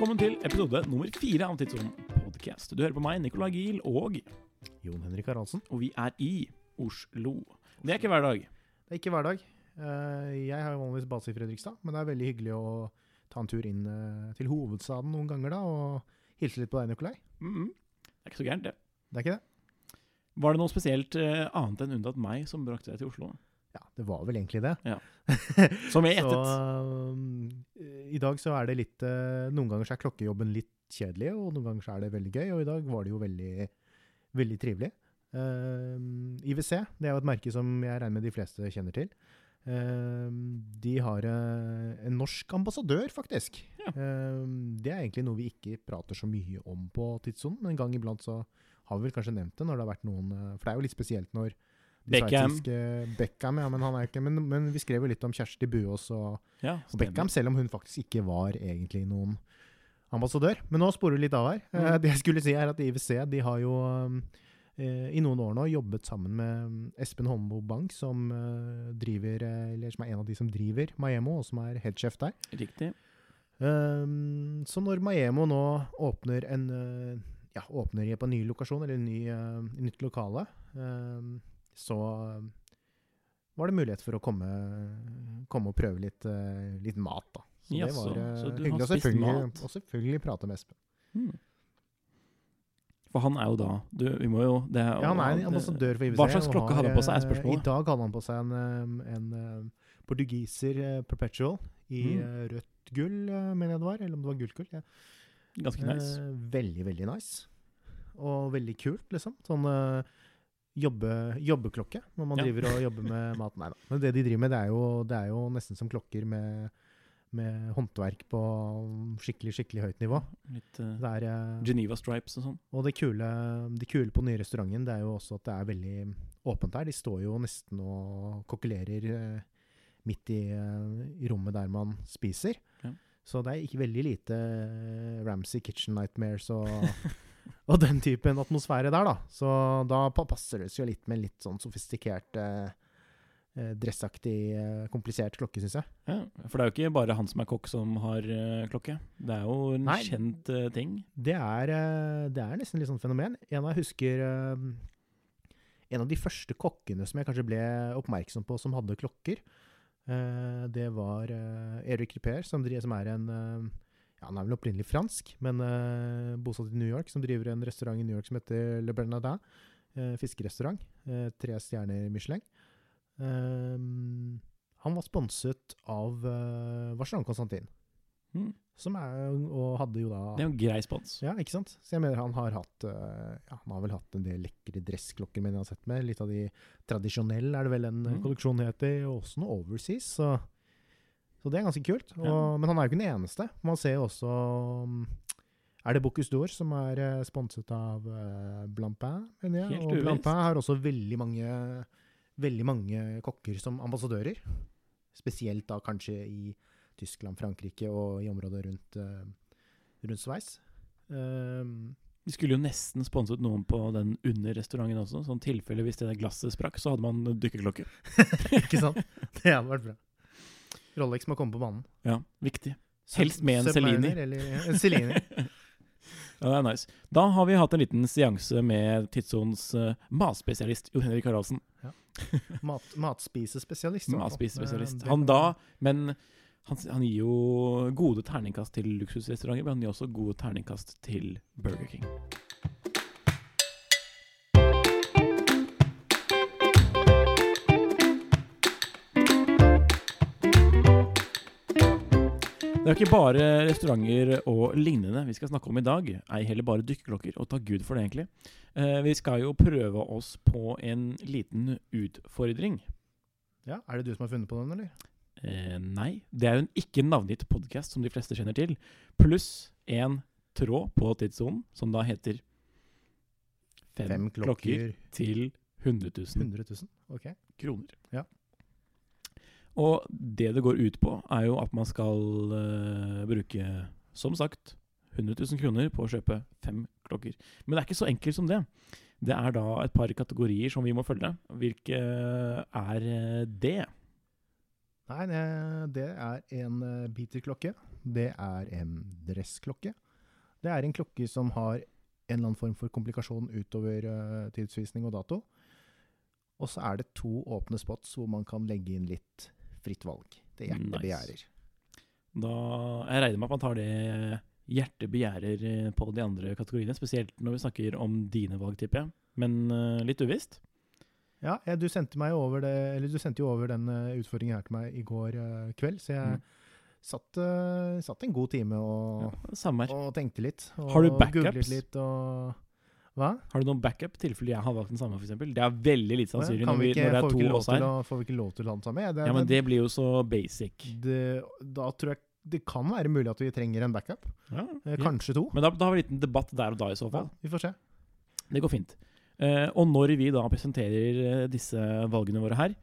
velkommen til episode nummer fire av Tidssonen podcast. Du hører på meg, Nicolai Giel, og, Jon Henrik Haraldsen. og vi er i Oslo. Det er ikke hver dag. Det er ikke hverdag. dag. Jeg har jo vanligvis base i Fredrikstad, men det er veldig hyggelig å ta en tur inn eh, til hovedstaden noen ganger da, og hilse litt på deg, Nicolai. Mm -hmm. Det er ikke så gærent, det. Det er ikke det? Var det noe spesielt eh, annet enn unntatt meg som brakte deg til Oslo? Ja, det var vel egentlig det. Som jeg Så um, i dag så er det litt uh, Noen ganger så er klokkejobben litt kjedelig, og noen ganger så er det veldig gøy, og i dag var det jo veldig, veldig trivelig. Uh, IWC, det er jo et merke som jeg regner med de fleste kjenner til. Uh, de har eh, en norsk ambassadør, faktisk. Ja. Det er egentlig noe vi ikke prater så mye om på tidssonen, men en gang iblant så har vi vel kanskje nevnt det når det har vært noen eh, For det er jo litt spesielt når Beckham. Beckham, ja, men han er ikke men, men vi skrev jo litt om Kjersti Buås og Ja, og Beckham, selv om hun faktisk ikke var egentlig noen ambassadør. Men nå sporer vi litt av her. Eh, Mm. Det jeg skulle si er at IWC de har jo eh, i noen år nå jobbet sammen med um, Espen Holmboe Bank, som eh, driver, eh, eller som er en av de som driver Maemo, og som er headsjef der. Riktig. Um, så når Maemo nå åpner en eh, ja, åpner på en ny lokasjon, eller en ny, uh, nytt lokale, um, så um, var det mulighet for å komme, komme og prøve litt, eh, litt mat, da. Så det var eh, så hyggelig. Og selvfølgelig, og selvfølgelig prate med Espen. Hmm. For han er jo da du, Vi må jo det Ja, han er en ambassadør for IWC. Hva slags klokke hadde han på seg, er eh, spørsmålet. I dag hadde han på seg en, eh, en eh, portugiser eh, perpetual i Mm. eh, rødt gull, eh, mener jeg det var. Eller om det var gullgull. Ja. Ganske nice. Eh, veldig, veldig nice. Og veldig kult, liksom. Sånn eh, jobbe, jobbeklokke når man Ja. driver og jobber med mat. Nei da. Men det de driver med, det er jo, det er jo nesten som klokker med, med håndverk på skikkelig, skikkelig høyt nivå. Litt uh, er, eh, Geneva Stripes og sånn. og det kule, det kule på den nye restauranten det er jo også at det er veldig åpent der. De står jo nesten og kokkelerer uh, midt i, uh, i rommet der man spiser. Ja. Så det er ikke veldig lite eh, Ramsay Kitchen Nightmares og, og den typen atmosfære der, da. Så da passer det seg jo litt med litt sånn sofistikert, eh, eh, dressaktig, eh, komplisert klokke, syns jeg. Ja, for det er jo ikke bare han som er kokk som har eh, klokke. Det er jo en Nei. kjent uh, ting. Det er, det er nesten litt sånn fenomen. En av jeg husker uh, En av de første kokkene som jeg kanskje ble oppmerksom på som hadde klokker, uh, det var Erik Ripper, som, som er en ja, Han er vel opprinnelig fransk, men uh, bosatt i New York, som driver en restaurant i New York som heter Le Bernardin. Uh, fiskerestaurant. Uh, tre stjerner Michelin. Eh, han var sponset av uh, Vacheron Constantin, Mm. som er, og hadde jo da Det er jo en grei spons. ja, ikke sant? Så jeg mener han har hatt ja, Han har vel hatt en del lekre dressklokker, men jeg har sett med. Litt av de tradisjonelle er det vel en Mm. kolleksjon heter, og også noe overseas. Så, så det er ganske kult. Og, Ja. Men han er jo ikke den eneste. Man ser jo også um, Er det Bocuse d'Or som er eh, sponset av uh, Blampin, Ja. og. Blampin har også veldig mange, veldig mange kokker som ambassadører. Spesielt da kanskje i Tyskland, Frankrike og i området rundt, eh, rundt Sveits. Um, De skulle jo nesten sponset noen på den under restauranten også. Sånn tilfelle hvis det glasset sprakk, så hadde man dykkerklokke. ikke sant? Det hadde vært bra. Rolex må komme på banen. Ja, viktig. Helst med en Celini. En Celini. Ja, det er nice. Da har vi hatt en liten seanse med Tidssonens uh, matspesialist Jo Henrik Haraldsen. Mat, matspisespesialist. Matspesialist. Eh, Han da, men han, han gir jo gode terningkast til luksusrestauranter, men han gir også gode terningkast til Burger King. Det er ikke bare restauranter og lignende vi skal snakke om i dag. Ei heller bare dykkerklokker, og takk Gud for det, egentlig. Eh, vi skal jo prøve oss på en liten utfordring. Ja, Er det du som har funnet på den, eller? Eh, nei, det er jo en ikke navngitt podkast som de fleste kjenner til. Pluss en tråd på tidssonen som da heter Fem, Fem klokker. klokker, til 100 000 100 000. Ok. kroner. Ja. Og det det går ut på, er jo at man skal uh, bruke, som sagt, 100 000 kroner på å kjøpe fem klokker. Men det er ikke så enkelt som det. Det er da et par kategorier som vi må følge. Hvilke er eh, det? Nei, det, er en biterklokke. beaterklokke. det er en dressklokke. Det er en klokke som har en eller annen form for komplikasjon utover eh, tidsvisning og dato. Og så er det to åpne spots hvor man kan legge inn litt fritt valg. Det hjertet Nice. begjærer. Da, jeg regner med at man tar det hjertet begjærer eh, på de andre kategoriene, spesielt når vi snakker om dine valg, tipper jeg. Men uh, litt uvisst. Ja, jeg, du sendte det, eller du sendte jo over den eh, utfordringen her til meg i går uh, kveld, så jeg Mm. satt, uh, satt en god time og, Ja, og tenkte litt. Og Har du backups? litt og Hva? Har du noen backup tilfelle jeg har valgt den samme, f.eks.? Det er veldig lite sannsynlig når, vi ikke, når det er to oss her. å, får vi ikke lov til å ha den samme? Ja, det, Ja, men det blir jo så basic. det, da tror jeg det kan være mulig at vi trenger en backup. Ja, Eh, ja. Kanskje to. Men da, da har vi en liten debatt der og da, i så Ja, fall. vi får se. Det går fint. Eh, og når vi da presenterer eh, disse valgene våre her,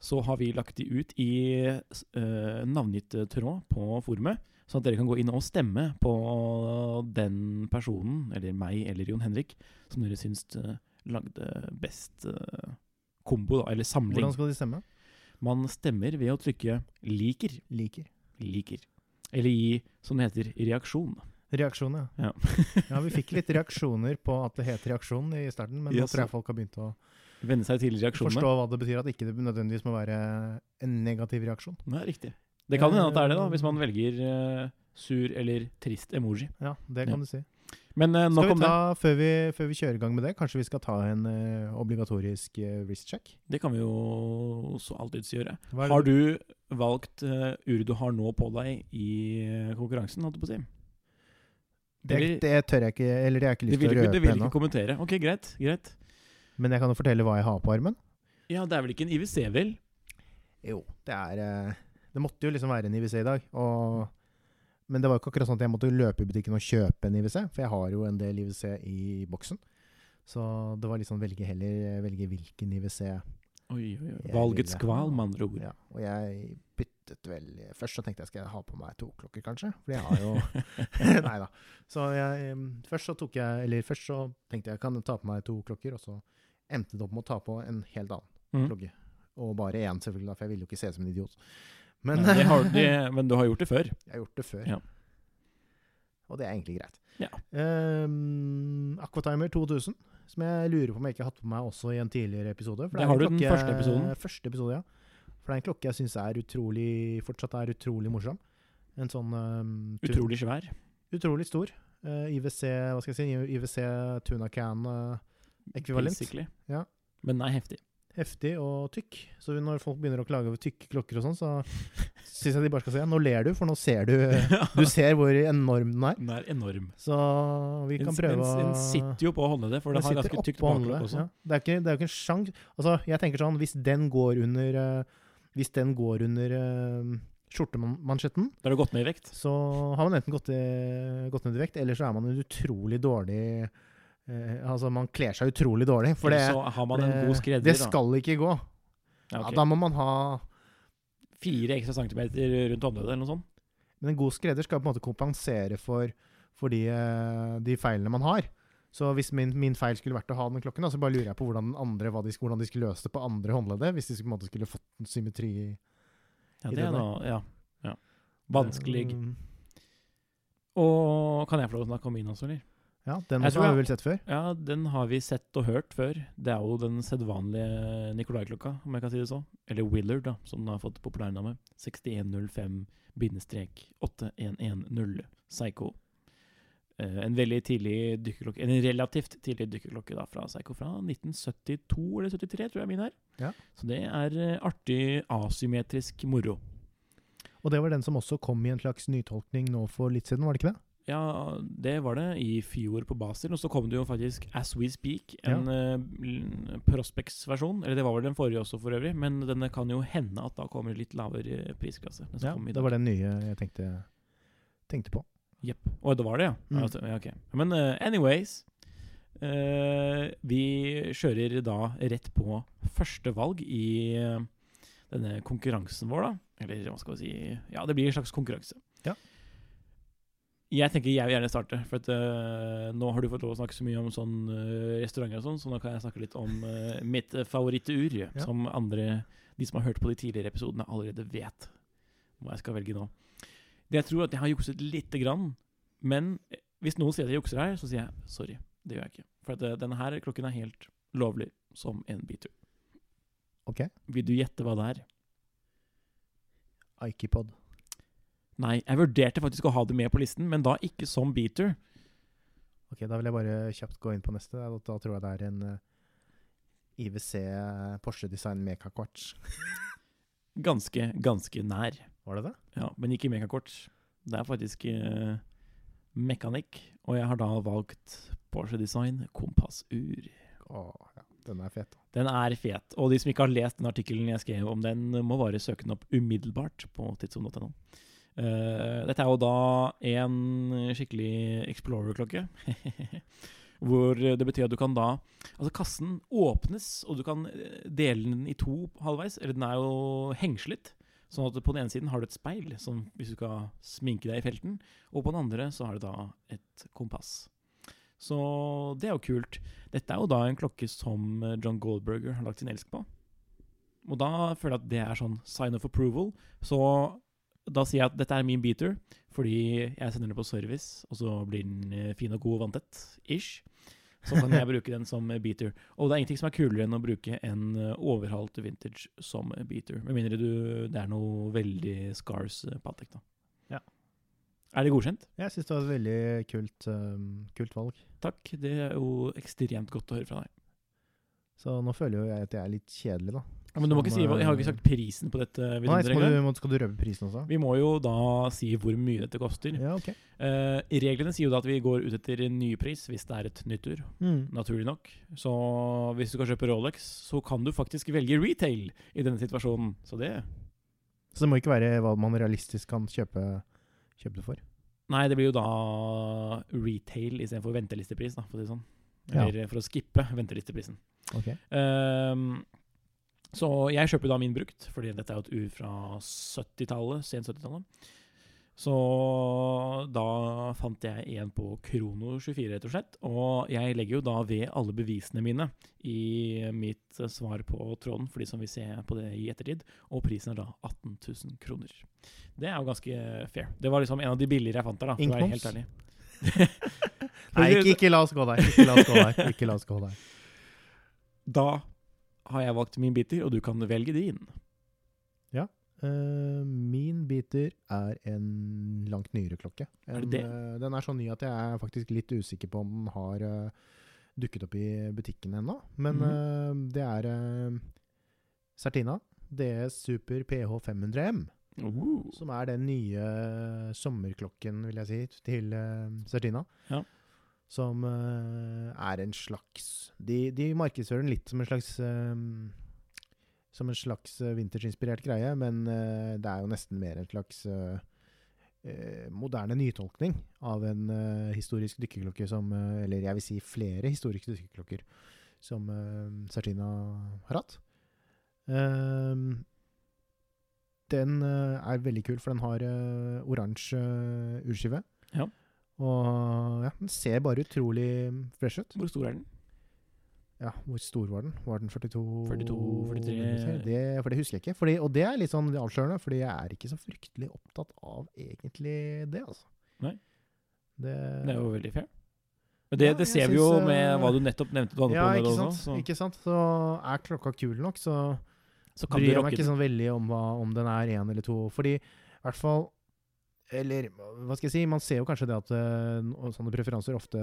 så har vi lagt de ut i eh, navngitt tråd på forumet, sånn at dere kan gå inn og stemme på den personen, eller meg eller Jon Henrik, som dere syns eh, lagde best eh, kombo, da, eller samling. Hvordan skal de stemme? Man stemmer ved å trykke 'liker'. Liker. Liker. Eller gi, som det heter, reaksjon. Reaksjon, ja. Ja. ja, vi fikk litt reaksjoner på at det het reaksjon i starten, men nå tror jeg folk har begynt å Venne seg til reaksjonene. forstå hva det betyr, at ikke det nødvendigvis må være en negativ reaksjon. Ja, riktig. Det kan hende at det er det, da, hvis man velger uh, sur eller trist emoji. Ja, det Ja. kan du si. Men uh, nok om det. før vi, før vi kjører i gang med det, kanskje vi skal ta en uh, obligatorisk uh, wrist check? Det kan vi jo så alltids gjøre. Har du valgt uh, uret du har nå på deg i eh, konkurransen, holdt jeg på å si? det, det tør jeg ikke, eller det har jeg ikke lyst til å ikke, det vil vil ennå. ikke kommentere. Ok, greit. greit. Men jeg kan jo fortelle hva jeg har på armen. Ja, det er vel ikke en IWC, vel? Jo, det er eh, Det måtte jo liksom være en IWC i dag. Og, men det var jo ikke akkurat sånn at jeg måtte løpe i butikken og kjøpe en IWC, for jeg har jo en del IWC i boksen. Så det var sånn velge heller velge hvilken IWC Oi, oi, oi. Valgets kval, med andre ord. Ja, og jeg byttet vel Først så tenkte jeg skal jeg ha på meg to klokker, kanskje. For jeg har jo Nei da. Så jeg Først så tok jeg Eller først så tenkte jeg kan jeg ta på meg to klokker, og så endte det opp med å ta på en helt annen Mm. klokke. Og bare én, selvfølgelig, da, for jeg ville jo ikke se ut som en idiot. Men Men, har, de, men du har gjort det før. jeg har gjort det før. Ja. Og det er egentlig greit. Ja. Um, Aquatimer 2000, som jeg lurer på om jeg ikke har hatt på meg også i en tidligere episode. Det har du du den første episoden. Første episode, ja. For det er en klokke jeg syns er utrolig fortsatt er utrolig morsom. En sånn um, Utrolig svær. utrolig stor. Uh, IWC hva skal jeg si, IWC Tuna Can-ekvivalent. Uh, Ja. Men den er heftig. Heftig og tykk. Så når folk begynner å klage over tykke klokker og sånn, så syns jeg de bare skal si nå ler du, for nå ser du Du ser hvor enorm den er. Den er enorm. Så vi kan Den, prøve å den sitter jo på håndleddet, for den har ganske tykt baklokk også. Ja. Det, er ikke, det er jo ikke en sjans Altså, jeg tenker sånn, hvis den går under eh, Hvis den går under uh, skjortemansjetten, Da har du gått med i vekt. så har man enten gått, i, gått ned i vekt, eller så er man en utrolig dårlig eh, Altså, man kler seg utrolig dårlig, for det, så har man en det, god skredder. det da. skal ikke gå. Ja, okay. Ja, da må man ha Fire ekstra centimeter rundt håndleddet, eller noe sånt. Men en god skredder skal på en måte kompensere for, for de, eh, de feilene man har. Så hvis min, min feil skulle vært å ha den klokken, da, så bare lurer jeg på hvordan, andre, de, hvordan de skulle løst det på andre håndleddet. Hvis de på en måte skulle fått en symmetri i Ja, det det er noe da, ja. ja. Vanskelig. Um, Og kan jeg få lov til å snakke om min også, eller? Ja, den har vi vel sett før. Ja, den har vi sett og hørt før. Det er jo den sedvanlige Nikolai-klokka, om jeg kan si det så. Eller Willard, da, som den har fått populærnavnet. 6105-8110 Psycho. Eh, en veldig tidlig dykkerklokke En relativt tidlig dykkerklokke da, fra Psycho fra 1972 eller 73, tror jeg min er. Ja. Så det er eh, artig asymmetrisk moro. Og det var den som også kom i en slags nytolkning nå for litt siden, var det ikke det? Ja, det var det i fjor på Basel. Og så kom det jo faktisk As We Speak, en eh, Prospects-versjon. Eller det var vel den forrige også, for øvrig. Men denne kan jo hende at da kommer litt lavere prisklasse. Ja, det var den nye jeg tenkte, tenkte på. Jepp. Og det var det, ja? Mm. Altså, ja okay. Men uh, anyways uh, Vi kjører da rett på første valg i denne konkurransen vår, da. Eller hva skal vi si Ja, det blir en slags konkurranse. Ja. Jeg tenker jeg vil gjerne starte, for at, uh, nå har du fått lov å snakke så mye om sånn uh, restauranter og sånn, så nå kan jeg snakke litt om uh, mitt favorittur, favorittur, som andre, de som har hørt på de tidligere episodene, allerede vet hva jeg skal velge nå. Det jeg tror at jeg har jukset lite grann, men hvis noen sier at jeg jukser her, så sier jeg sorry. Det gjør jeg ikke. For at uh, denne her klokken er helt lovlig som en beater. Ok. Vil du gjette hva det er? Ikepod. Nei, jeg vurderte faktisk å ha det med på listen, men da ikke som beater. Ok, da vil jeg bare kjapt gå inn på neste. Da, tror jeg det er en eh, IWC Porsche Design Mekakorts. Ganske, ganske nær. Var det det? Ja, men ikke Mekakorts. Det er faktisk uh, mekanikk, og jeg har da valgt Porsche Design kompassur. Åh, ja. Den er fet. Den er fet, og de som ikke har lest den artikkelen jeg skrev om den, må bare søke den opp umiddelbart på tidsom.no. Eh, dette er jo da en skikkelig Explorer-klokke. Hvor det betyr at du kan da Altså, kassen åpnes, og du kan eh, dele den i to halvveis. Eller den er jo hengslet. Sånn at på den ene siden har du et speil, som hvis du skal sminke deg i felten. Og på den andre så har du da et kompass. Så det er jo kult. Dette er jo da en klokke som eh, John Goldberger har lagt sin elsk på. Og da føler jeg at det er sånn sign of approval. Så da sier jeg at dette er min beater, fordi jeg sender den på service, og så blir den eh, fin og god og vanntett. Ish. Så kan jeg bruke den som beater. Og det er ingenting som er kulere enn å bruke en eh, overhalt vintage som beater. Med mindre du, det er noe veldig scars eh, Patek, da. Ja. Er det godkjent? Jeg syns det var et veldig kult, um, kult valg. Takk. Det er jo ekstremt godt å høre fra deg. Så nå føler jo jeg at jeg er litt kjedelig, da. Ja, men du må ikke si, Jeg har eh, ikke sagt prisen på dette. Nei, du, må, skal du røpe prisen også? Vi må jo da si hvor mye dette koster. Ja, ok. Eh, reglene sier jo da at vi går ut etter en ny pris hvis det er et nytt ur. Mm. Naturlig nok. Så hvis du skal kjøpe Rolex, så kan du faktisk velge retail i denne situasjonen. Så det Så det må ikke være hva man realistisk kan kjøpe, kjøpe det for. Nei, det blir jo da retail istedenfor ventelistepris, da, for å si det sånn. Ja. Eller for å skippe ventelisteprisen. Ok. Ehm, så jeg kjøper da min brukt, fordi dette er jo et ur fra 70-tallet, sent 70-tallet. Så da fant jeg en på Krono 24, rett og slett. Og jeg legger jo da ved alle bevisene mine i mitt svar på tråden, for de som vil se på det i ettertid. Og prisen er da 18 000 kroner. Det er jo ganske fair. Det var liksom en av de billigere jeg fant der, da, for å være helt ærlig. Nei, ikke, ikke la oss gå der. Ikke la oss gå der. Ikke la oss gå der. Da har jeg valgt min biter, og du kan velge din. Eh, min beater er en langt nyere klokke. Er det det? Uh, den er så ny at jeg er faktisk litt usikker på om den har uh, dukket opp i butikken ennå. Men mm. det er uh, Certina DS Super PH 500M. Uh. Som er den nye sommerklokken, vil jeg si, til uh, Certina. Ja. Som uh, er en slags De, de markedsfører den litt som en slags um, Som en slags vintersinspirert vintage-inspirert greie, men uh, det er jo nesten mer en slags uh, eh, moderne nytolkning av en eh, historisk dykkerklokke som eh, Eller jeg vil si flere historiske dykkerklokker som Certina har hatt. Den eh, er veldig kul, for den har oransje urskive. Ja. Og ja, den ser bare utrolig fresh ut. Hvor stor er den? Ja, hvor stor var den? Var den 42 42, 43? Det, for det husker jeg ikke. Fordi, og det er litt sånn avslørende, fordi jeg er ikke så fryktelig opptatt av egentlig det, altså. Nei. Det, Det er jo veldig fair. Men det, Ja, det ser vi jo synes, med eh, hva du nettopp nevnte du hadde ja, på med ikke sant? Så, ikke sant? Så er klokka kul nok, så så kan bryr jeg meg ikke sånn veldig om, hva, om den er én eller to. Fordi i hvert fall Eller hva skal jeg si? Man ser jo kanskje det at eh, sånne preferanser ofte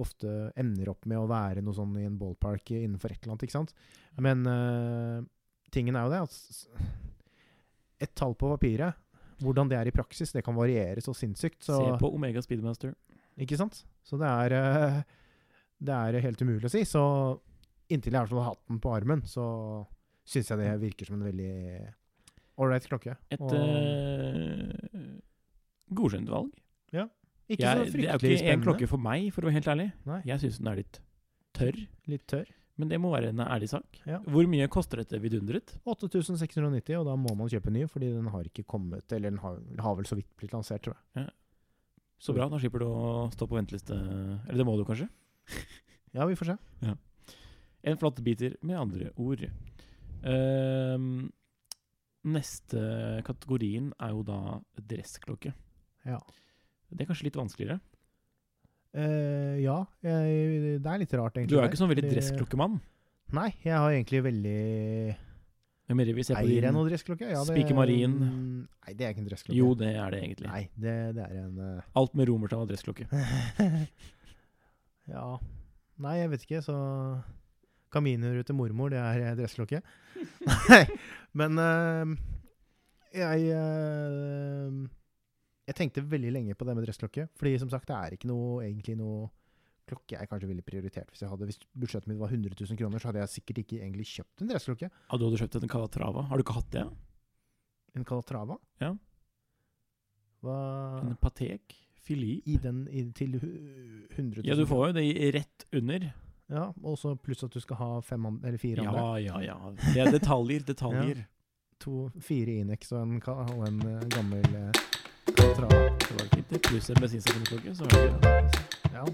ofte ender opp med å være noe sånn i en ballpark innenfor et eller annet, ikke sant? Men uh, tingen er jo det at et tall på papiret, hvordan det er i praksis, det kan variere så sinnssykt. Så, Se på Omega Speedmaster. Ikke sant? Så det er eh, Det er helt umulig å si. Så inntil jeg har hatt den på armen, så syns jeg det virker som en veldig ålreit klokke. Et Og godkjent valg. ikke Jeg, så det er ikke en klokke for meg, for å være helt ærlig. Nei, Jeg syns den er litt tørr, litt tørr. men det må være en ærlig sak. Ja. Hvor mye koster dette vidunderet? 8690, og da må man kjøpe ny, fordi den har ikke kommet Eller den har, har vel så vidt blitt lansert, tror jeg. Så bra, da slipper du å stå på venteliste. Eller det må du kanskje? Ja, vi får se. En flott biter, med andre ord. Uh, neste kategorien er jo da dressklokke. Ja. Det er kanskje litt vanskeligere. Eh, ja, jeg, det er litt rart, egentlig. Du er ikke sånn veldig dressklokkemann. Nei, jeg har egentlig veldig Men mer vi ser på Eier jeg noen dressklokke? Ja, Spiker Marin. Nei, det er ikke en dressklokke. Jo, det er det egentlig. Nei, det, det er en Uh... Alt med romertall og dressklokke. Ja Nei, jeg vet ikke, så Kaminer til mormor, det er eh, dressklokke. Nei, men uh, jeg eh, Jeg tenkte veldig lenge på det med dressklokke. Fordi som sagt, det er ikke noe, egentlig noe klokke jeg kanskje ville prioritert. Hvis, jeg hadde, hvis budsjettet mitt var 100 000 kroner, så hadde jeg sikkert ikke egentlig kjøpt en dressklokke. Ja, du hadde kjøpt en Calatrava. Har du ikke hatt det? En Calatrava. Ja. Hva En Patek Philippe? I den i, til 100 000? Ja, du får jo det rett under. Ja, og så pluss at du skal ha fem eller fire andre. Ja, ja, ja. Det er detaljer, detaljer. To, fire Inex og en, og en eh, gammel Pluss en bensinstasjonsklokke, så det. Ja.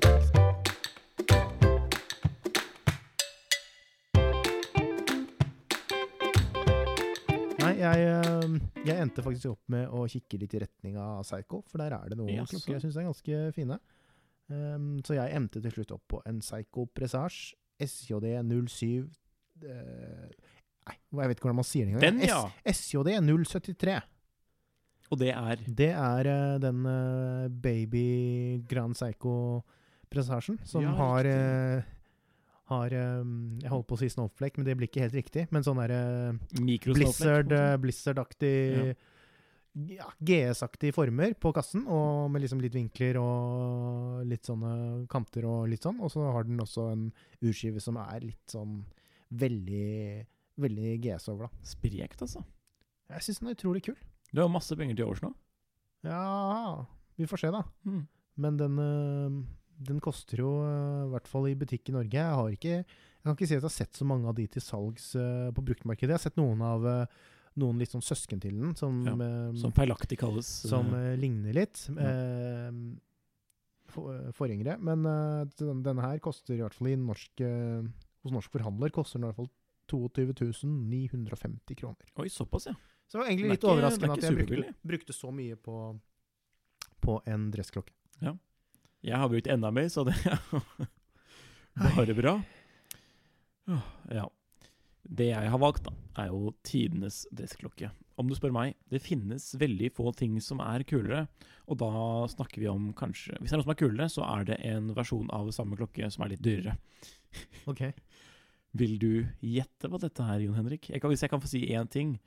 Nei, jeg, eh, jeg endte faktisk opp med å kikke litt i retning av Psycho, for der er det noen yes. klokker jeg syns er ganske fine. Um, så jeg endte til slutt opp på en Psycho Presage SJD 07 uh, Nei, jeg vet ikke hvordan man sier det engang. Den, ja! SJD 073. Og det er Det er uh, den uh, Baby Grand Psycho-presentasjen som Ja, har eh, har um, Jeg holdt på å si snowflake, men det blir ikke helt riktig. Men sånn derre Blizzard, mikrosnowflake. eh, Blizzard-aktig ja, GS-aktige former på kassen, og med liksom litt vinkler og litt sånne kanter og litt sånn. Og så har den også en urskive som er litt sånn veldig Veldig GS over, da. Sprekt, altså. Jeg syns den er utrolig kul. Du har masse penger til overs nå. Ja, vi får se, da. Mm. Men den, øh, den koster jo, øh, i hvert fall i butikk i Norge Jeg har ikke Jeg kan ikke si at jeg har sett så mange av de til salgs øh, på bruktmarkedet. Jeg har sett noen av noen litt sånn søsken til den, som, Ja, Som feilaktig kalles. som eh, øh, ligner litt. Ja. øh, for, forgjengere. Men øh, den, denne her koster i hvert fall i norsk hos norsk forhandler koster den i hvert fall 22 950 kroner. Oi, såpass, ja. Så det var egentlig litt ikke- overraskende er at jeg brukte, brukte så mye på, på en dressklokke. Ja. Jeg har brukt enda mer, så det er bare bra. Ja. Det jeg har valgt, da, er jo tidenes dressklokke. Om du spør meg, det finnes veldig få ting som er kulere. Og da snakker vi om kanskje Hvis det er noe som er kulere, så er det en versjon av samme klokke som er litt dyrere. Ok. Vil du gjette hva dette er, Jon Henrik? Jeg kan, hvis jeg kan få si én ting,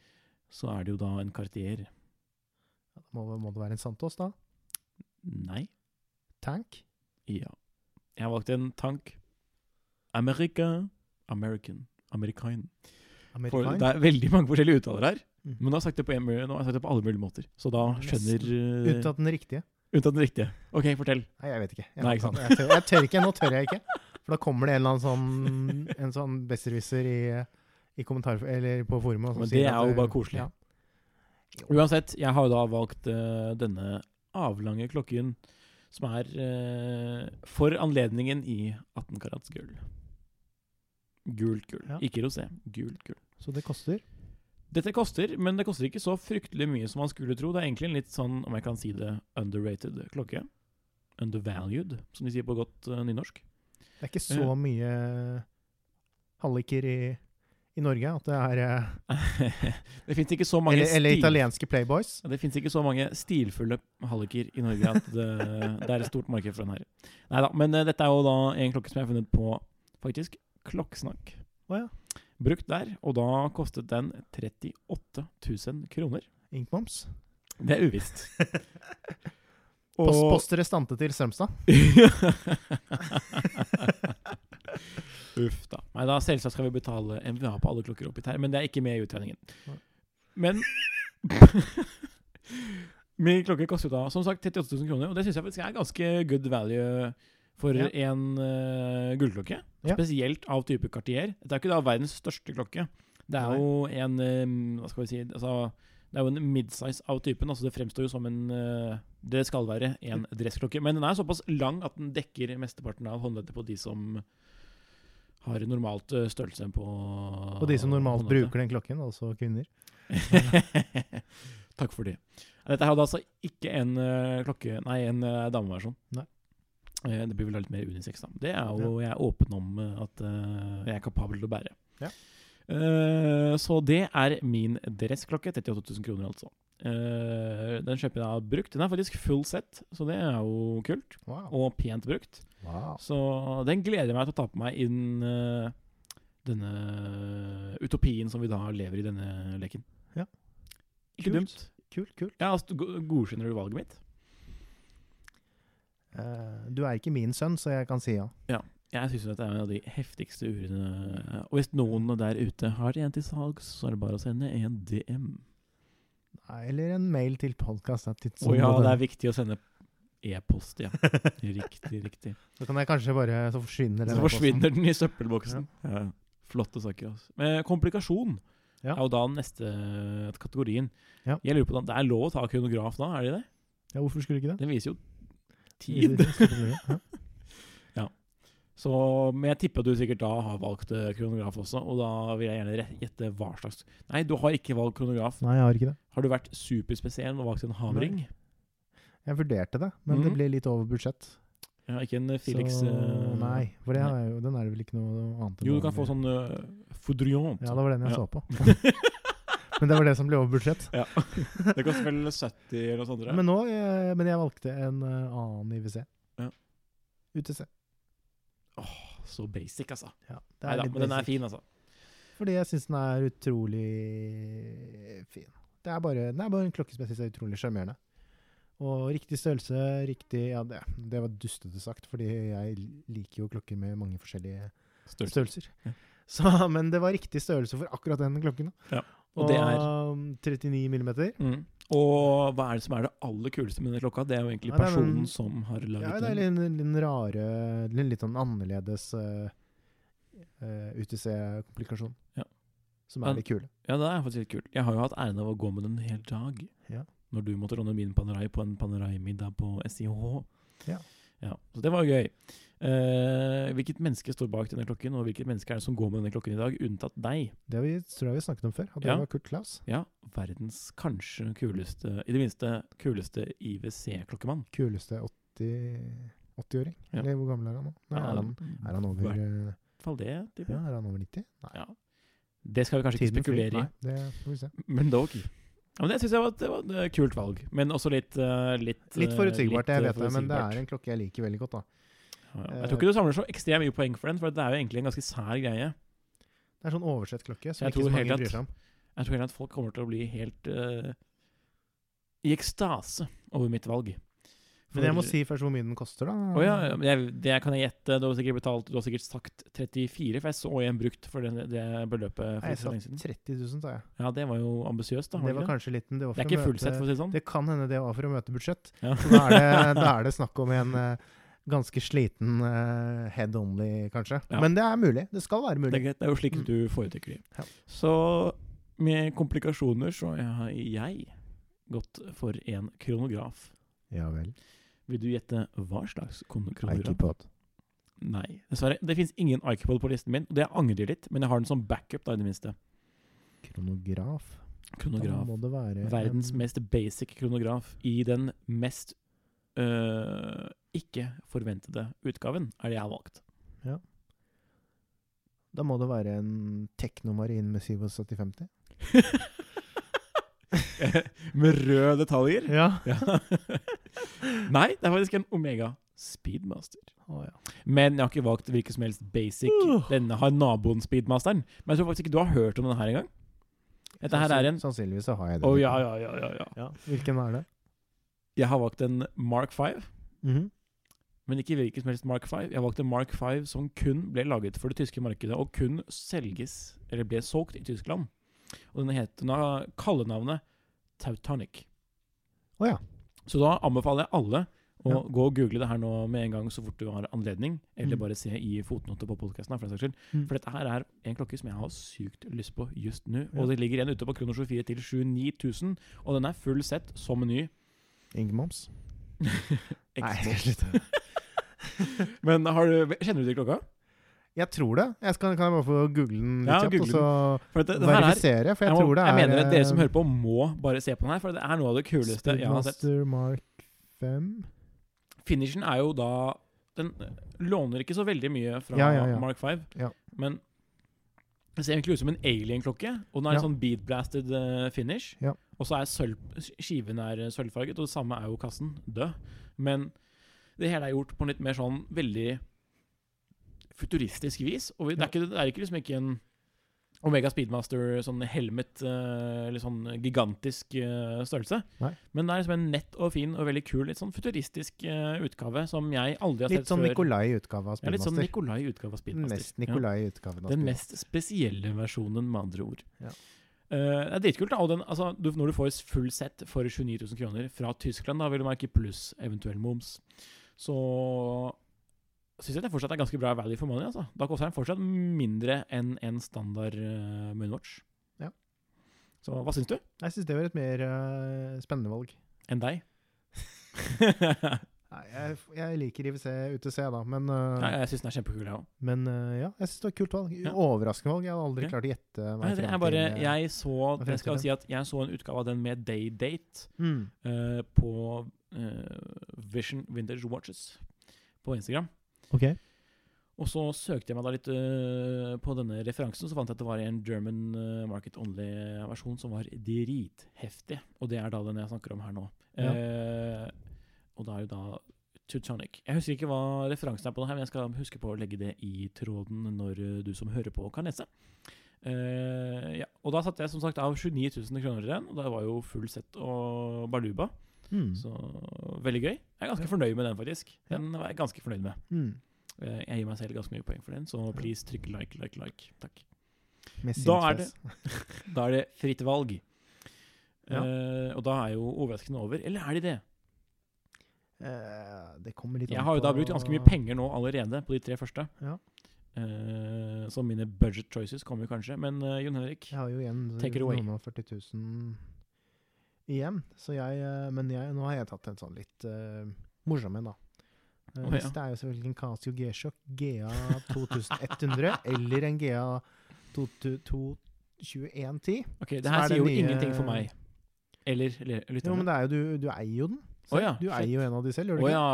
så er det jo da en Cartier. Ja, da må, må det være en Santos, da? Nei. Tank? Ja. Jeg valgte en tank. America. American. American. For det er veldig mange forskjellige uttaler her. Mm. Men nå har jeg sagt det på, en, nå har jeg sagt det på alle mulige måter. Så da skjønner uh, Unntatt den riktige? Unntatt den riktige. OK, fortell. Nei, jeg vet ikke. Jeg, Nei, ikke sant. jeg, tør, jeg tør ikke. Nå tør jeg ikke. For da kommer det en eller annen sånn En sånn besserwisser i, i kommentar... Eller på forumet. Men det er jo bare koselig. Ja. Uansett, jeg har jo da valgt uh, denne avlange klokken som er uh, for anledningen i 18 karats gull. Gult gull. Ja. Ikke rosé. Gult gull. Så det koster Dette koster, men det koster ikke så fryktelig mye som man skulle tro. Det er egentlig en litt sånn, om jeg kan si det, underrated klokke. Undervalued, som de sier på godt uh, nynorsk. Det er ikke så mye halliker i, i Norge at det er eh, det fins ikke så mange Eller, eller italienske playboys. Ja, Det fins ikke så mange stilfulle halliker i Norge at det, det er et stort marked for den her. Nei da, men eh, dette er jo da en klokke som jeg har funnet på faktisk Klokkesnakk. Oh, ja. Brukt der, og da kostet den 38 000 kroner. Inkmoms. Det er uvisst. Post, post restante til Strømstad. Uff da. Nei da, selvsagt skal vi betale MVA på alle klokker oppi her, men det er ikke med i utregningen. Men Min klokke koster da som sagt 38 000 kroner, og det syns jeg faktisk er ganske good value for Ja. en uh, gullklokke. Ja. Spesielt av type Cartier. Dette er ikke da verdens største klokke. Det er Nei. jo en um, Hva skal vi si altså, Det er jo en midsize av typen. Altså Det fremstår jo som en uh, Det skal være en dressklokke. Men den er såpass lang at den dekker mesteparten av håndleddet på de som har normalt eh, størrelse på Og de som normalt bruker den klokken, altså kvinner. Takk for det. Dette hadde altså ikke en eh, klokke Nei, en eh, dameversjon. Nei. Det blir vel litt mer unisex, da. Det er jo jeg er åpen om at jeg er kapabel til å bære. Ja. Eh, så det er min dressklokke. 38 000 kroner, altså. Eh, den kjøper jeg da brukt. Den er faktisk full set, så det er jo kult. Wow. Og pent brukt. wow. Så den gleder jeg meg til å ta på meg innen eh, denne utopien som vi da lever i denne leken. Ja. Ikke Kult. dumt. Kult, kult. Ja, altså, go- Godkjenner du valget mitt? Uh, du er ikke min sønn, så jeg kan si ja. ja. Jeg syns det er en av de heftigste urene Og hvis noen der ute har en til salgs, så er det bare å sende en DM. Nei, Eller en mail til podkast. Å ja, det er viktig å sende e-post, ja. Riktig, riktig. Så kan jeg kanskje bare Så forsvinner den. Så forsvinner den i søppelboksen. Ja. Flotte saker. Altså. Men komplikasjon Ja. er jo da den neste kategorien. Ja. Jeg lurer på Det er lov å ta kronograf da, er det det? Ja, hvorfor skulle ikke det? Den viser jo tid. Så, men jeg tipper at du sikkert da har valgt eh, kronograf også, og da vil jeg gjerne gjette hva slags Nei, du har ikke valgt kronograf. Nei, jeg har ikke det. Har du vært superspesiell og valgt en havring? Jeg vurderte det, men mm. det ble litt over budsjett. Ja, ikke en eh, Felix så, eh, Nei, for det er jo, den er det vel ikke noe annet enn Jo, du kan få sånn uh, foudriant. Ja, det var den jeg Ja. så på. men det var det som ble over budsjett. Ja. Det koster vel 70 eller noe sånt. Men nå, jeg, men jeg valgte en annen IWC. Ja. UTC. Så basic, altså. Ja, det Nei da, men den er fin, altså. Fordi jeg syns den er utrolig fin. Det er bare, den er bare en klokke som jeg syns er utrolig sjarmerende. Og riktig størrelse, riktig Ja, det, det var dustete sagt, fordi jeg liker jo klokker med mange forskjellige Størrelse. størrelser. Ja. Så, men det var riktig størrelse for akkurat den klokken. da. Og det er um, 39 millimeter. mm. Og hva er det som er det aller kuleste med denne klokka? Det er jo egentlig Ja, det er personen som har laget Ja, det er den. rare, litt, litt sånn annerledes uh, UTC-komplikasjon. Ja. Som Men- er litt kul. Ja, det er faktisk litt kult. Jeg har jo hatt æren av å gå med den en hel dag. Ja. Når du måtte låne min Panerai på en Panerai-middag på SIH. Ja. Ja. Så det var jo gøy. Uh, hvilket menneske står bak denne klokken, og hvilket menneske er det som går med denne klokken i dag, unntatt deg? Det vi, tror jeg vi snakket om før. Og det Ja. var Kurt Klaus. Ja, verdens kanskje kuleste, i det minste kuleste IWC-klokkemann. Kuleste 80 80-åring. Ja. Eller hvor gammel er han nå? Nei, er, han, er han over eh, fall det, ja. Er han over 90? Nei. Ja. Det skal vi kanskje Tiden ikke spekulere i. Det får vi se. Men dog. Ja, men det syns jeg var, det var et kult valg. Men også litt uh, Litt, Litt eh, forutsigbart, litt, jeg eh, vet det, men det er en klokke jeg liker veldig godt. da. Ja. Jeg tror ikke du samler så ekstremt mye poeng for den, for det er jo egentlig en ganske sær greie. Det er sånn oversett klokke som Jeg ikke så mange bryr seg om. Jeg tror heller at folk kommer til å bli helt uh, i ekstase over mitt valg. Men jeg må si først hvor mye den koster, da. Oh, ja, jeg, det kan jeg gjette. Du har sikkert betalt Du har sikkert sagt 34, for jeg så en brukt for den, det beløpet for Nei, jeg sa 30 000, sa jeg. Ja, det var jo ambisiøst, da. Det Var det, kanskje litt men det var det er ikke fullsett, for å si det sånn. Det kan hende det var for å møte budsjett. Ja. Så da er det, da er det snakk om en eh, ganske sliten uh, head only, kanskje. Ja. Men det er mulig. Det skal være Det er mulig. greit. Det er jo slik du foretrekker det. Ja. Så med komplikasjoner så har jeg gått for en kronograf. Ja vel. Vil du gjette hva slags kon- kronograf? Ikepod. Nei, dessverre. Det fins ingen Ikepod på listen min. og Det angrer litt, men jeg har den som backup, da, i det minste. Kronograf. Da Kronograf. må det være Verdens en- mest basic kronograf i den mest øh, ikke forventede utgaven, er det jeg har valgt. Ja. Da må det være en Teknomarin med 7750. Med røde detaljer? Ja. Ja. Nei, det er faktisk en Omega Speedmaster. Oh, ja. Men jeg har ikke valgt hvilken som helst basic. Uh. Denne har naboen Speedmasteren. Men jeg tror faktisk ikke du har hørt om denne her engang. Dette her er en Sannsynligvis så har jeg den. Oh, ja, ja, ja, ja, ja. Ja, Hvilken er det? Jeg har valgt en Mark 5. Mhm. Men ikke hvilken som helst Mark 5. Jeg valgte en Mark 5 som kun ble laget for det tyske markedet, og kun selges, eller ble solgt i Tyskland. Og den het den har kallenavnet Tautonic. Oh, ja. Så da anbefaler jeg alle å Ja. gå og google det her nå med en gang så fort du har anledning, eller Mm. bare se i fotnoter på podkasten. For. Mm. for dette her er en klokke som jeg har sykt lyst på just nå. Ja. Og det ligger en ute på Krono 24 til 79000, og den er full sett som ny. Ingemoms? Nei, slutt. Men har du, kjenner du til klokka? Jeg tror det. Jeg skal, kan jeg bare få google den litt Ja, kjapt, og så For det, er, verifisere? For jeg, jeg, tror det er jeg mener at dere som hører på, må bare se på den her, for det er noe av det kuleste jeg har sett. Mark 5. Finishen er jo da Den låner ikke så veldig mye fra Ja, ja, ja. Mark 5, Ja. men det ser egentlig ut som en alien-klokke. Og den har en sånn beatblasted eh, finish. Ja. Og så er sølv, skiven er eh, sølvfarget, og det samme er jo kassen. Død. Men det hele er gjort på en litt mer sånn veldig futuristisk vis. Og det, er ikke, det er ikke liksom ikke en Omega Speedmaster sånn helmet, eh, eller sånn gigantisk eh, størrelse. Nei. Men det er liksom en nett og fin og veldig kul, litt sånn futuristisk eh, utgave som jeg aldri har Litt sett sånn før. Nikolai-utgave av Ja, litt sånn Nikolai-utgave av Speedmaster. mest Nikolai-utgaven av Den mest spesielle versjonen, med andre ord. Ja. Uh, det er dritkult. da, og den, altså, du, Når du får full sett for 29 000 kroner fra Tyskland, da vil du merke pluss eventuell moms, så syns jeg det fortsatt er ganske bra value for money. altså. Da koster den fortsatt mindre enn en standard uh, Moonwatch. Ja. Så hva syns du? Jeg syns det var et mer uh, spennende valg. Enn deg? Nei, jeg, jeg liker IWC UTC, da, men, uh, Nei, jeg syns den er kjempekul, jeg òg. men eh, ja, jeg syns det var et kult valg. Ja. Overraskende valg. Jeg hadde aldri Ja. klart å gjette meg Nei, det frem bare, til eh, jeg så Jeg skal si at jeg så en utgave av den med day-date mm. eh, på eh, Vision Vintage Watches på Instagram. Ok. Og så søkte jeg meg da litt eh, på denne referansen, så fant jeg at det var en German eh, Market Only-versjon som var dritheftig. Og det er da den jeg snakker om her nå. Ja. Eh, og da er jo da Teutonic. Jeg husker ikke hva referansen er på det her, men jeg skal huske på å legge det i tråden når eh, du som hører på, kan lese. Eh, ja. Og da satte jeg som sagt av 29 000 kroner i den, og det var jo full sett og baluba. Mm. Så veldig gøy. Jeg er ganske Ja. fornøyd med den, faktisk. Den var jeg ganske fornøyd med. Mm. Eh, Jeg gir meg selv ganske mye poeng for den, så please trykk like, like, like. Takk. Da er det, Da er det fritt valg. Ja. Uh, og da er jo overraskelsene over. Eller er de det? Uh, det kommer litt Jeg har jo da brukt ganske mye penger nå allerede på de tre første. Ja. Uh, så mine budget choices kommer kanskje. Men Jon Henrik, har jo igjen Take it away. noen og 40 000 igjen. Så jeg, eh, men jeg, nå har jeg tatt en sånn litt uh, morsom en, da. Uh, oh, ja. Det er jo selvfølgelig en Casio G-Shock GA 2100 eller en GA 2110. ok, det her er sier jo nye- ingenting for meg. Eller eller Jo, men det er jo du, du eier jo den. Oh, ja, du eier jo en av de selv, gjør du oh, ikke? ja.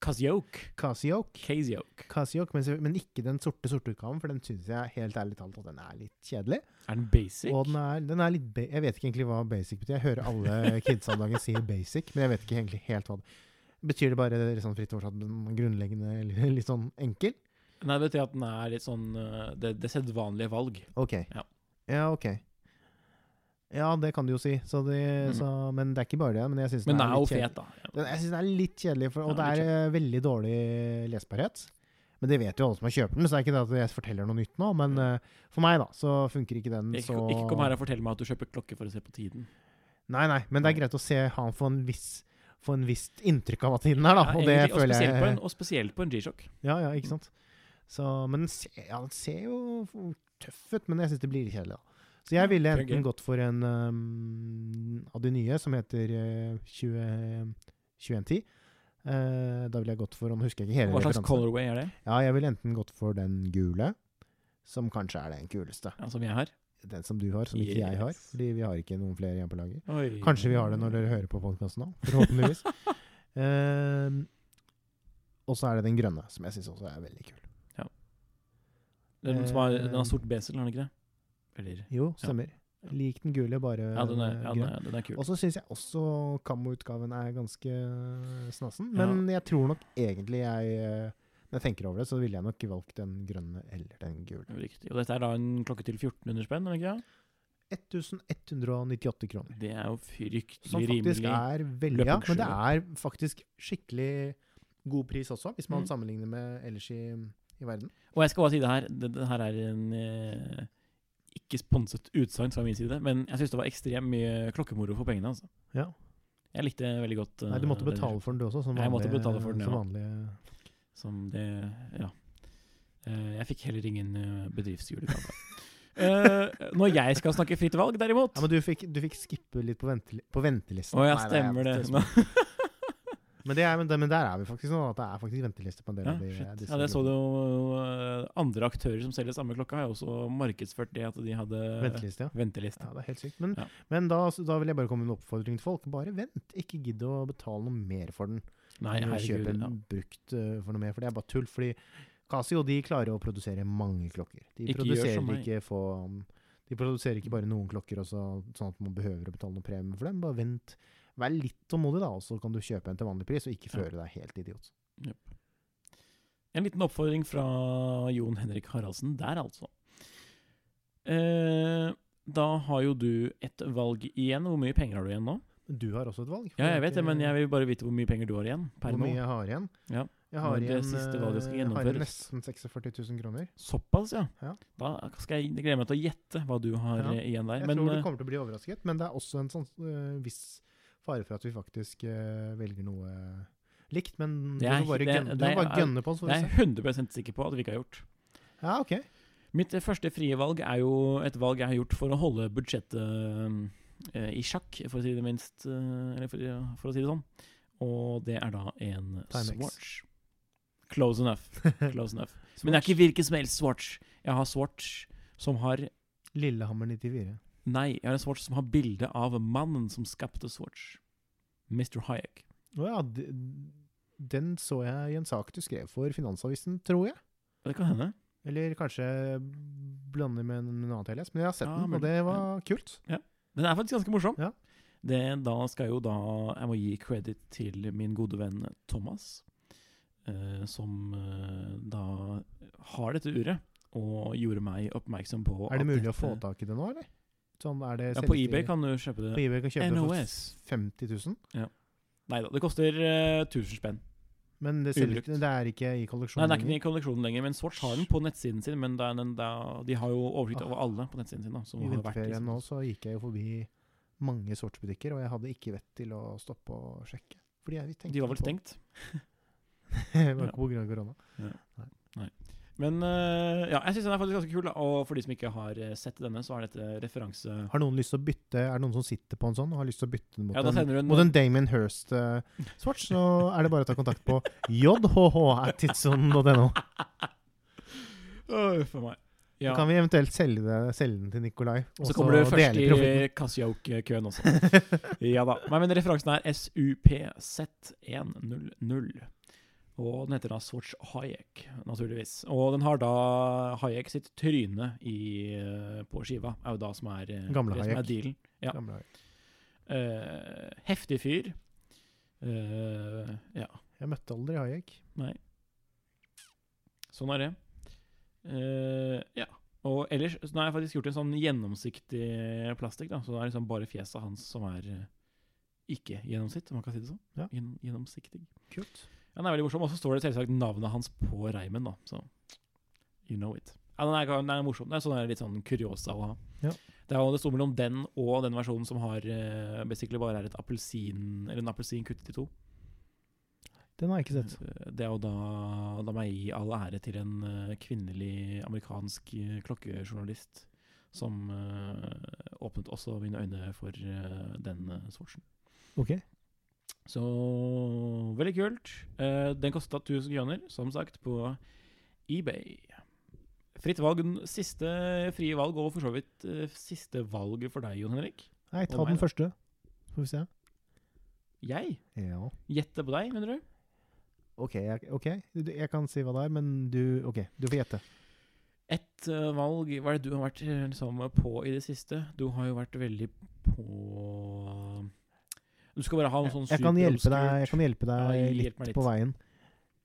Casioke. Casio. Casioke. Casio, men, men ikke den sorte sorte utgaven, for den syns jeg helt ærlig talt at den er litt kjedelig. Er den basic? Og den er, den er litt ba Jeg vet ikke egentlig hva basic betyr. Jeg hører alle kidsa om dagen si basic, men jeg vet ikke egentlig helt hva det Betyr det bare litt sånn fritt oversatt grunnleggende eller litt sånn enkel? Nei, det betyr at den er litt sånn eh, det, det sedvanlige valg. OK. Ja. Ja, ok. Ja, det kan du jo si. Så de, mm. så, men det er ikke bare det. Men jeg syns den den er er fet, da. Den, jeg synes den er litt kjedelig, for, og Ja, det er eh, veldig dårlig lesbarhet. Men det vet jo alle som har kjøpt den, så det er ikke det at jeg forteller noe nytt nå. Men eh, for meg, da, så funker ikke den Ikke, så ikke kom her og fortell meg at du kjøper klokke for å se på tiden. Nei, nei, men det er greit å se han få en viss få en visst inntrykk av hva tiden er, da. Ja, og det egentlig, og, føler jeg på en, og spesielt på en G-sjokk. Ja, ja, ikke sant. Så, men den ser, ja, den ser jo tøff ut, men jeg syns det blir kjedelig, da. Så jeg ville enten gått for en um, av de nye, som heter uh, 20, 2110. Uh, da ville jeg gått for Nå husker jeg ikke hele Hva slags referansen. colorway er det? Ja, jeg ville enten gått for den gule, som kanskje er den kuleste. Ja, som jeg har? Den som du har, som ikke jeg har. Fordi vi har ikke noen flere igjen på lager. Kanskje vi har det når dere hører på podkasten nå, forhåpentligvis. uh, og så er det den grønne, som jeg syns også er veldig kul. Den, som har, Eh, den har sort besel, har den ikke det? Eller Jo, stemmer. Lik den gule, bare Ja, den er, ja, den er, den er. Og så syns jeg også Kammo-utgaven er ganske snassen. Ja. Men jeg tror nok egentlig jeg eh, Når jeg tenker over det, så ville jeg nok valgt den grønne eller den gule. Riktig. Og dette er da en klokke til 1400 spenn, er det ikke? det? 1198 kroner. Det er jo fryktelig Som faktisk er veldig Ja, men det er faktisk skikkelig god pris også, hvis man Mm. sammenligner med ellers i, i verden. Og jeg skal bare si det her, det, det her er en eh, ikke sponset utsagn fra min side, men jeg syns det var ekstremt mye klokkemoro for pengene. altså. Ja. Jeg likte veldig godt Nei, du måtte det betale for den du også, som vanlig, Jeg måtte betale for den, som ja. Som det Ja. Eh, jeg fikk heller ingen uh, bedriftsjulegave. Eh, når jeg skal snakke fritt valg, derimot Ja, men du fikk, du fikk skippe litt på, venteli på ventelisten. Å ja, Nei, stemmer det. Men, det er, men, det- men der er vi faktisk nå, at det er faktisk venteliste på en del Ja, av de shit. ja, det så du jo eh, andre aktører som selger samme klokka, har jo også markedsført det at de hadde Venteliste, ja. venteliste. Ja, det er helt sykt. Men, Ja. men da, da vil jeg bare komme med en oppfordring til folk. Bare vent. Ikke gidd å betale noe mer for den. Nei, herregud. kjøpe en brukt eh, for noe mer, for det er bare tull. Fordi Casio de klarer å produsere mange klokker. De Ikke produserer ikke få De produserer ikke bare noen klokker, også, sånn at man behøver å betale noe premie for dem. Bare vent. Vær litt tålmodig, da, og så kan du kjøpe en til vanlig pris, og ikke Ja. deg helt idiot. En liten oppfordring fra Jon Henrik Haraldsen der, altså. Eh, da har jo du et valg igjen. Hvor mye penger har du igjen nå? Du har også et valg. Ja, jeg vet det, men jeg vil bare vite hvor mye penger du har igjen per Hvor nå. mye jeg har igjen? Ja. Jeg har igjen, eh, jeg har nesten 46 000 kroner. Såpass, ja. Ja. Da skal jeg glede meg til å gjette hva du har Ja. eh, igjen der. Jeg Men tror du eh, kommer til å bli overrasket, men det er også en sånn uh, viss fare for at vi faktisk uh, velger noe likt. Men du må bare, det- gønne, det må bare gønne på, oss. jeg er se. 100 sikker på at vi ikke har gjort. Ja, ok. Mitt første frie valg er jo et valg jeg har gjort for å holde budsjettet uh, i sjakk, for å si det minst uh, Eller for, for å si det sånn. Og det er da en Timex. Swatch. Close enough. Close enough. Men det er ikke hvilken som helst Swatch. Jeg har Swatch som har Lillehammer 94. Nei, jeg har en Swatch som har bilde av mannen som skapte Swatch. Mr. Hayek. Å ja, de, den så jeg i en sak du skrev for Finansavisen, tror jeg. Det kan hende. Eller kanskje blander med en annen jeg men jeg har sett Ja, den, og det var kult. Den er faktisk ganske morsom. Ja. Det, da skal jeg jo da Jeg må gi credit til min gode venn Thomas, eh, som eh, da har dette uret, og gjorde meg oppmerksom på Er det at mulig å få tak i det nå, eller? Sånn, er det Ja, på eBay kan du kjøpe på eBay kan kjøpe NOS. det for 50 000? Nei da, det koster uh, 1000 spenn. Men det, ikke- det er ikke i Nei, det er ikke i kolleksjonen lenger, men Swatch har den på nettsiden sin. Men det er den, det er, de har jo oversikt over alle på nettsiden sin. da som I vinterferien nå liksom- så gikk jeg jo forbi mange sortsbutikker, og jeg hadde ikke vett til å stoppe og sjekke. Fordi jeg tenkte De var vel på- stengt. det var Ja. ikke på grunn av korona. Men eh, ja, jeg syns den er faktisk ganske kul. Da. Og for de som ikke har eh, sett denne, så er dette referanse Har noen lyst til å bytte Er det noen som sitter på en sånn og har lyst til å bytte den mot, Ja, en, en mot en Damon Hirst uh, så er det bare å ta kontakt på jhh.tidssonen.no. Åh, for meg. Ja. Så kan vi eventuelt selge, det, selge den til Nikolai. og Så kommer du først i Cassioke-køen også. ja da. Nei, men referansen er SUPZ100. Og den heter da Swatch Hayek, naturligvis. Og den har da Hayek sitt tryne i, eh, på skiva. Er jo da som er, eh, Gamle det som er dealen. Ja. Gamle Hayek. Eh, heftig fyr. Eh, ja. Jeg møtte aldri Hayek. Nei. Sånn er det. Eh, ja. Og ellers så har jeg faktisk gjort en sånn gjennomsiktig plastikk. da Så det er liksom bare fjeset hans som er eh, ikke gjennomsiktig. om man kan si det sånn. Ja. Gjennom, gjennomsiktig. Kult. Ja, Den er veldig morsom. Og så står det selvsagt navnet hans på reimen, da. Så you know it. Ja, Den er, den er morsom. Det er sånn litt sånn kuriosa å ha. Ja. Det, er, jo- det står mellom den og den versjonen som har uh, basically bare er et appelsin Eller en appelsin kuttet i to. Den har jeg ikke sett. Eh, Det er jo da, La meg gi all ære til en uh, kvinnelig amerikansk uh, klokkejournalist som åpnet også mine øyne for den uh, swatchen. Ok. Så veldig kult. Eh, den kosta 1000 kroner, som sagt, på eBay. Fritt valg, siste frie valg, og for så vidt eh, siste valget for deg, Jon Henrik. Nei, ta den første. Får vi se. Jeg? Ja. Gjette på deg, mener du? Ok, jeg, ok. Du- jeg kan si hva det er, men du Ok, du får gjette. Et uh, valg Hva er det du har vært eh, liksom, på i det siste? Du har jo vært veldig på Du skal bare ha noe sånn Jeg kan hjelpe deg, jeg kan hjelpe deg Ja, litt, litt. på veien.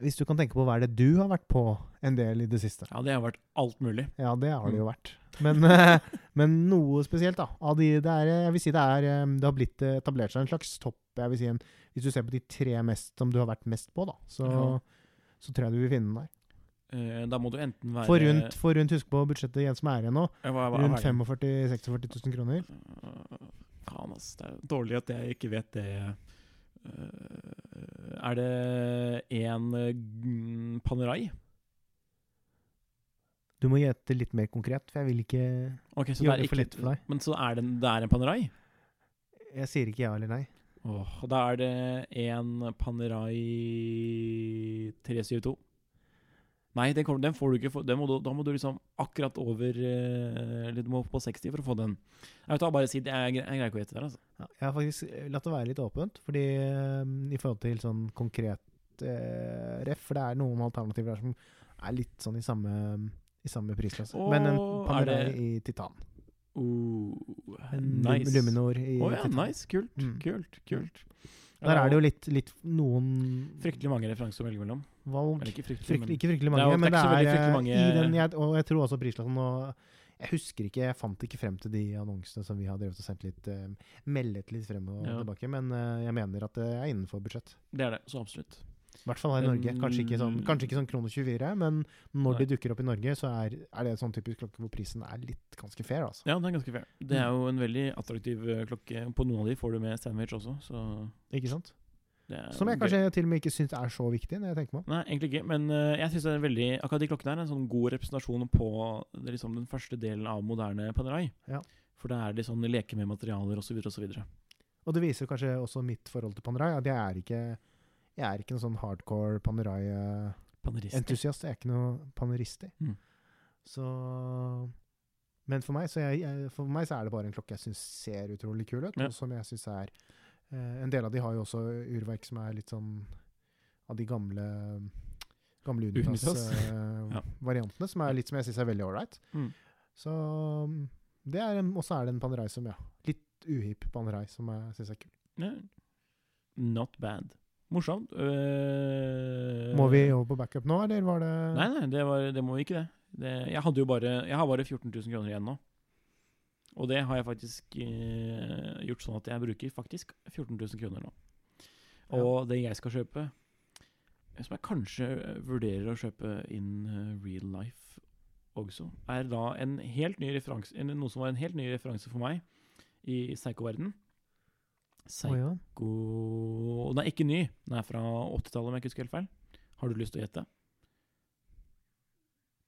Hvis du kan tenke på hva er det du har vært på en del i det siste. Ja, det har vært alt mulig. Ja, det har det jo Mm. vært. Men, eh, men noe spesielt, da. Av de, det, er, jeg vil si det er eh, Det har blitt eh, etablert seg en slags topp. Jeg vil si en, Hvis du ser på de tre mest som du har vært mest på, da, så, Ja. så tror jeg du vil finne den der. Da må du enten være For rundt, for rundt husk på budsjettet Jens som er igjen nå. Rundt hva er det? 45 000-46 000 kroner. Faen, ass. Det er dårlig at jeg ikke vet det. Øh, er det en uh, Panerai? Du må gjette litt mer konkret, for jeg vil ikke okay, gjøre det det for lett for deg. Men så er det, det er en Panerai? Jeg sier ikke ja eller nei. Åh, da er det en Panerai 372. Nei, den, kommer, den får du ikke. For, den må du, da må du liksom akkurat over eh, Eller du må på 60 for å få den. Jeg vet da, bare si det. Jeg, jeg greier ikke å gjette det. Altså. Ja, jeg har faktisk eh, latt det være litt åpent, fordi eh, i forhold til sånn konkret eh, ref, for det er noen alternativer der som er litt sånn i samme, i samme prisklasse. Men en er Panerai det- i titan. Oh, nice. Luminor i Å ja, titan. nice. Kult. Mm. Kult. kult. Der er det jo litt, litt noen Fryktelig mange referanser å velge mellom. valg. Eller ikke fryktelig, Fryktelig, ikke fryktelig mange, jo- men det det er eh, mange- i den, jeg, Og jeg tror også prisklassen og Jeg husker ikke, jeg fant ikke frem til de annonsene som vi har drevet og sendt litt uh, Meldet litt frem og Ja. tilbake, men uh, jeg mener at det er innenfor budsjett. det er det. Så absolutt. I hvert fall her i Norge. Kanskje ikke sånn, kanskje ikke sånn krono 24, men når Nei. de dukker opp i Norge, så er, er det en sånn typisk klokke hvor prisen er litt ganske fair, altså. Ja, det er ganske fair. Det er jo en veldig attraktiv eh, klokke. På noen av de får du med sandwich også, så Ikke sant? Som jeg gøy. kanskje til og med ikke syns er så viktig, når jeg tenker meg. Nei, egentlig ikke. Men uh, jeg veldig akkurat de klokkene er en sånn god representasjon på liksom, den første delen av moderne Panerai. Ja. For da er de sånn leke med materialer osv. osv. Og det viser kanskje også mitt forhold til Panerai. At jeg er ikke jeg er ikke noen sånn hardcore Panerai-entusiast. Jeg er ikke noe panerist. Mm. Så Men for meg, så jeg, jeg, for meg så er det bare en klokke jeg syns ser utrolig kul ut, Ja. og som jeg syns er eh, En del av de har jo også urverk som er litt sånn av de gamle Gamle Unitas-variantene, uh, ja. som er litt som jeg syns er veldig ålreit. Mm. Så det er en, også er det en Panerai som, ja Litt uhipp Panerai som jeg syns er kul. Yeah. Not bad. Morsomt. Uh, Må vi over på backup nå, eller var det Nei, nei, det, var, det må vi ikke det. det. Jeg hadde jo bare Jeg har bare 14 000 kroner igjen nå. Og det har jeg faktisk uh, gjort sånn at jeg bruker faktisk 14 000 kroner nå. Og det jeg skal kjøpe, som jeg kanskje vurderer å kjøpe in eh, real life også, er da en helt ny referanse Noe som var en helt ny referanse for meg i Psycho-verden. Å ja. Den er ikke ny. Den er fra 80-tallet, om jeg ikke husker helt feil. Har du lyst til å gjette?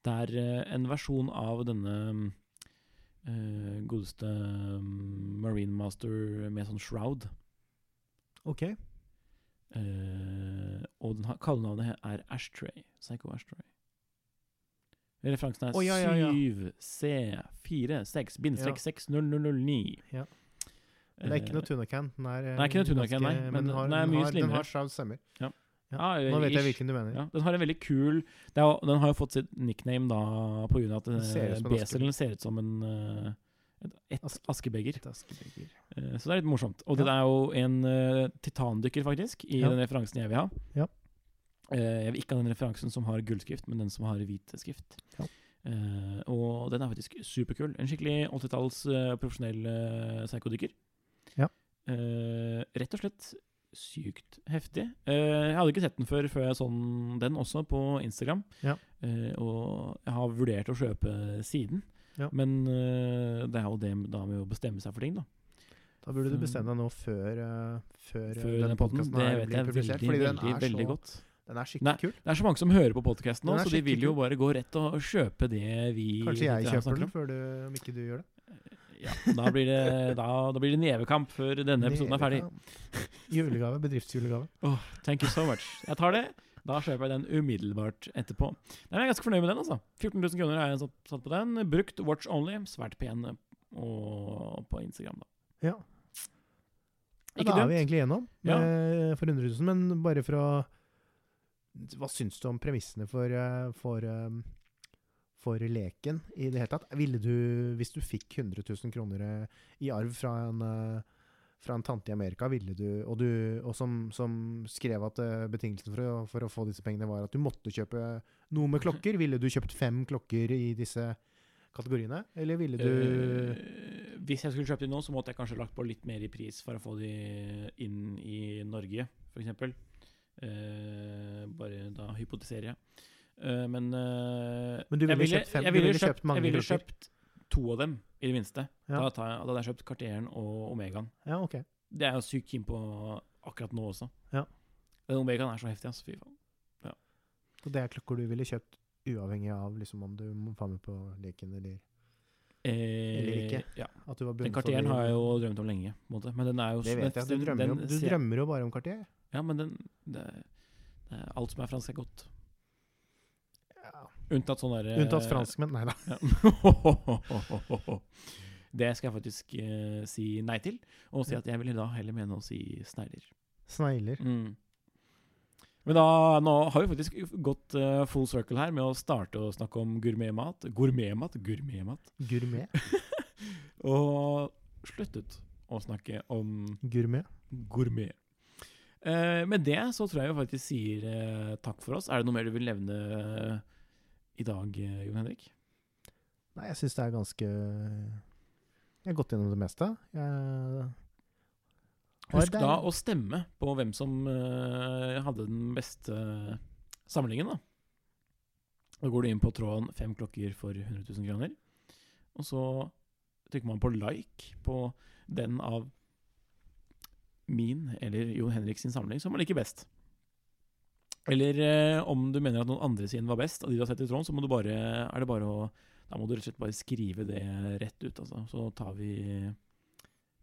Det er eh, en versjon av denne uh, godeste mm, Marine Master med sånn shroud. Ok. Uh, og den kallenavnet er Ashtray. Psycho Ashtray. Referansen er Å, ja, ja, ja. 7C46 bindestrek 6009. Ja. Men det er ikke noe tunacan. Den er, eh, Nei, ikke noe tunacan, nei, men den, har, den er mye har, Den har shroud stemmer. Ja. Ja. Ja, Nå vet jeg hvilken du mener. Ja, den har en veldig kul er, Den har jo fått sitt nickname da av at ut eh, som en beselen ser ut som en uh, et, et Aske- askebeger. Et askebeger. Uh, så det er litt morsomt. Og det er jo en uh, titandykker, faktisk, i den referansen jeg vil ha. Ja. Jeg vil ikke ha den referansen som har gullskrift, men den som har hvit skrift. Ja. Uh, og den er faktisk superkul. En skikkelig 80-talls uh, profesjonell uh, psykodykker. Eh, rett og slett sykt heftig. Uh, jeg hadde ikke sett den før før jeg så den også på Instagram. Ja. Uh, og jeg har vurdert å kjøpe siden. Ja. Men det er jo det da med å bestemme seg for ting, da. Da burde du bestemme deg nå før, uh, før, Før denne podkasten Det vet blir publisert. veldig, Fordi den veldig, er veldig så godt. Den er skikkelig Nei. kul. Det er så mange som hører på podkasten nå, så de vil jo bare gå rett og kjøpe det vi Kanskje jeg kjøper den, før du, om ikke du gjør det? Ja, da blir det, da, da blir det nevekamp før denne episoden er ferdig. Julegave. Bedriftsjulegave. Åh, thank you so much. Jeg tar det. Da kjøper jeg den umiddelbart etterpå. Nei, jeg er ganske fornøyd med den. altså 14 000 kroner er jeg satt, på den. Brukt watch only. Svært pen og på Instagram, da. Ja. ja da er vi egentlig igjennom Ja. for 100 000, men bare for å Hva syns du om premissene for, eh, for, eh, for leken i det hele tatt? Ville du, hvis du fikk 100 000 kroner eh, i arv fra en, eh, fra en tante i Amerika, ville du, og, du, og som, som skrev at eh, betingelsen for å, for å få disse pengene var at du måtte kjøpe noe med klokker, ville du kjøpt fem klokker i disse kategoriene? Eller ville du uh, hvis jeg skulle kjøpt de nå, så måtte jeg kanskje lagt på litt mer i pris for å få de inn i Norge, f.eks. Uh, bare da hypotiserer jeg. Eh, men uh, Men du jeg ville kjøpt fem- jeg ville ville kjøpt mange Jeg ville kjøpt to av dem, i det minste. Ja. Da, jeg, da hadde jeg kjøpt Cartieren og Omegaen. Ja, ok. Det er jeg sykt keen på akkurat nå også. Ja. Den Omegaen er så heftig, altså. Fy faen. Så det er klokker du ville kjøpt uavhengig av liksom, om du må være med på leken eller Eh, Eller ikke. Ja. du var Den det? har jeg jo drømt om lenge, måte. Men den er jo Det vet jeg. Du den- drømmer, den du drømmer jo bare om Cartier. Ja, men den det, det Alt som er fransk, er godt. Unntatt sånn derre Unntatt franskmenn. Nei da. Ja. Det skal jeg faktisk eh, si nei til, og si at jeg vil da heller mene å si snegler. Snegler. Mm. Men da, nå har vi faktisk gått uh, full circle her med å starte å snakke om gourmetmat. Gourmetmat? Gourmetmat. Gourmet. Og sluttet å snakke om Gourmet. gourmet. Uh, med det så tror jeg vi faktisk sier uh, takk for oss. Er det noe mer du vil nevne eh, i dag, eh, Jon Henrik? Nei, jeg syns det er ganske Jeg har gått gjennom det meste. Jeg Husk da å stemme på hvem som uh, hadde den beste samlingen, da. Da går du inn på tråden 'fem klokker for 100 000 kroner'. Og så trykker man på like på den av min eller Jon Henrik sin samling som man liker best. Eller eh, om du mener at noen andre sin var best, av de du har sett i tråden, så må du bare, er det bare å Da må du rett og slett bare skrive det rett ut, altså. Så tar vi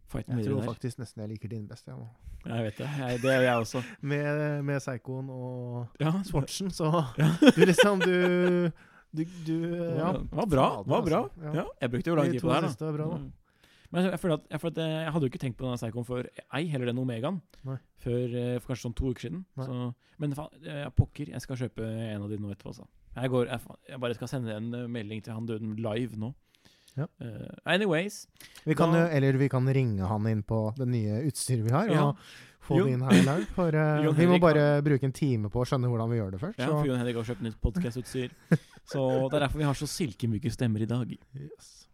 fighten Jeg tror der. faktisk nesten jeg liker din best. Jeg, nå. Jeg vet det. Jeg, det gjør jeg også. med, med Psychoen og Ja, Swatchen, så Ja. du liksom Du, du, du Ja. Det var bra. Det var bra. Altså, ja. Ja, jeg brukte jo lang tid på det her, siste var bra, da. Men jeg, føler at, jeg, føler at jeg, jeg hadde jo ikke tenkt på denne Psychoen før ei heller den Omegaen Nei. før eh, for kanskje sånn to uker siden. Så, men faen, jeg, pokker, jeg skal kjøpe en av de nå etterpå. Altså. Jeg, går, jeg, bare skal sende en eh, melding til han døden live nå. Ja. Uh, anyways. Vi kan Da- eller vi kan ringe han inn på det nye utstyret vi har, Ja. og få jo. det inn her live. For uh, vi må bare bare bruke en time på å skjønne hvordan vi gjør det først. Ja, for Jon Henrik har kjøpt nytt podkastutstyr. så det er derfor vi har så silkemyke stemmer i dag. Yes.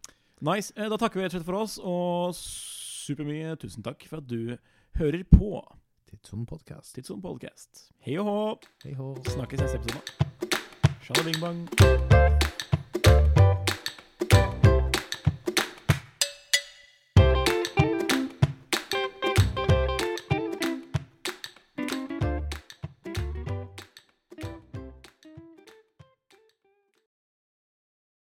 Nice. Eh, Da takker vi rett og slett for oss, og supermye tusen takk for at du hører på Tidsson podcast. Tidsson Podcast. Hei og hå! Hei hå. Snakkes neste episode. Shalabing bang.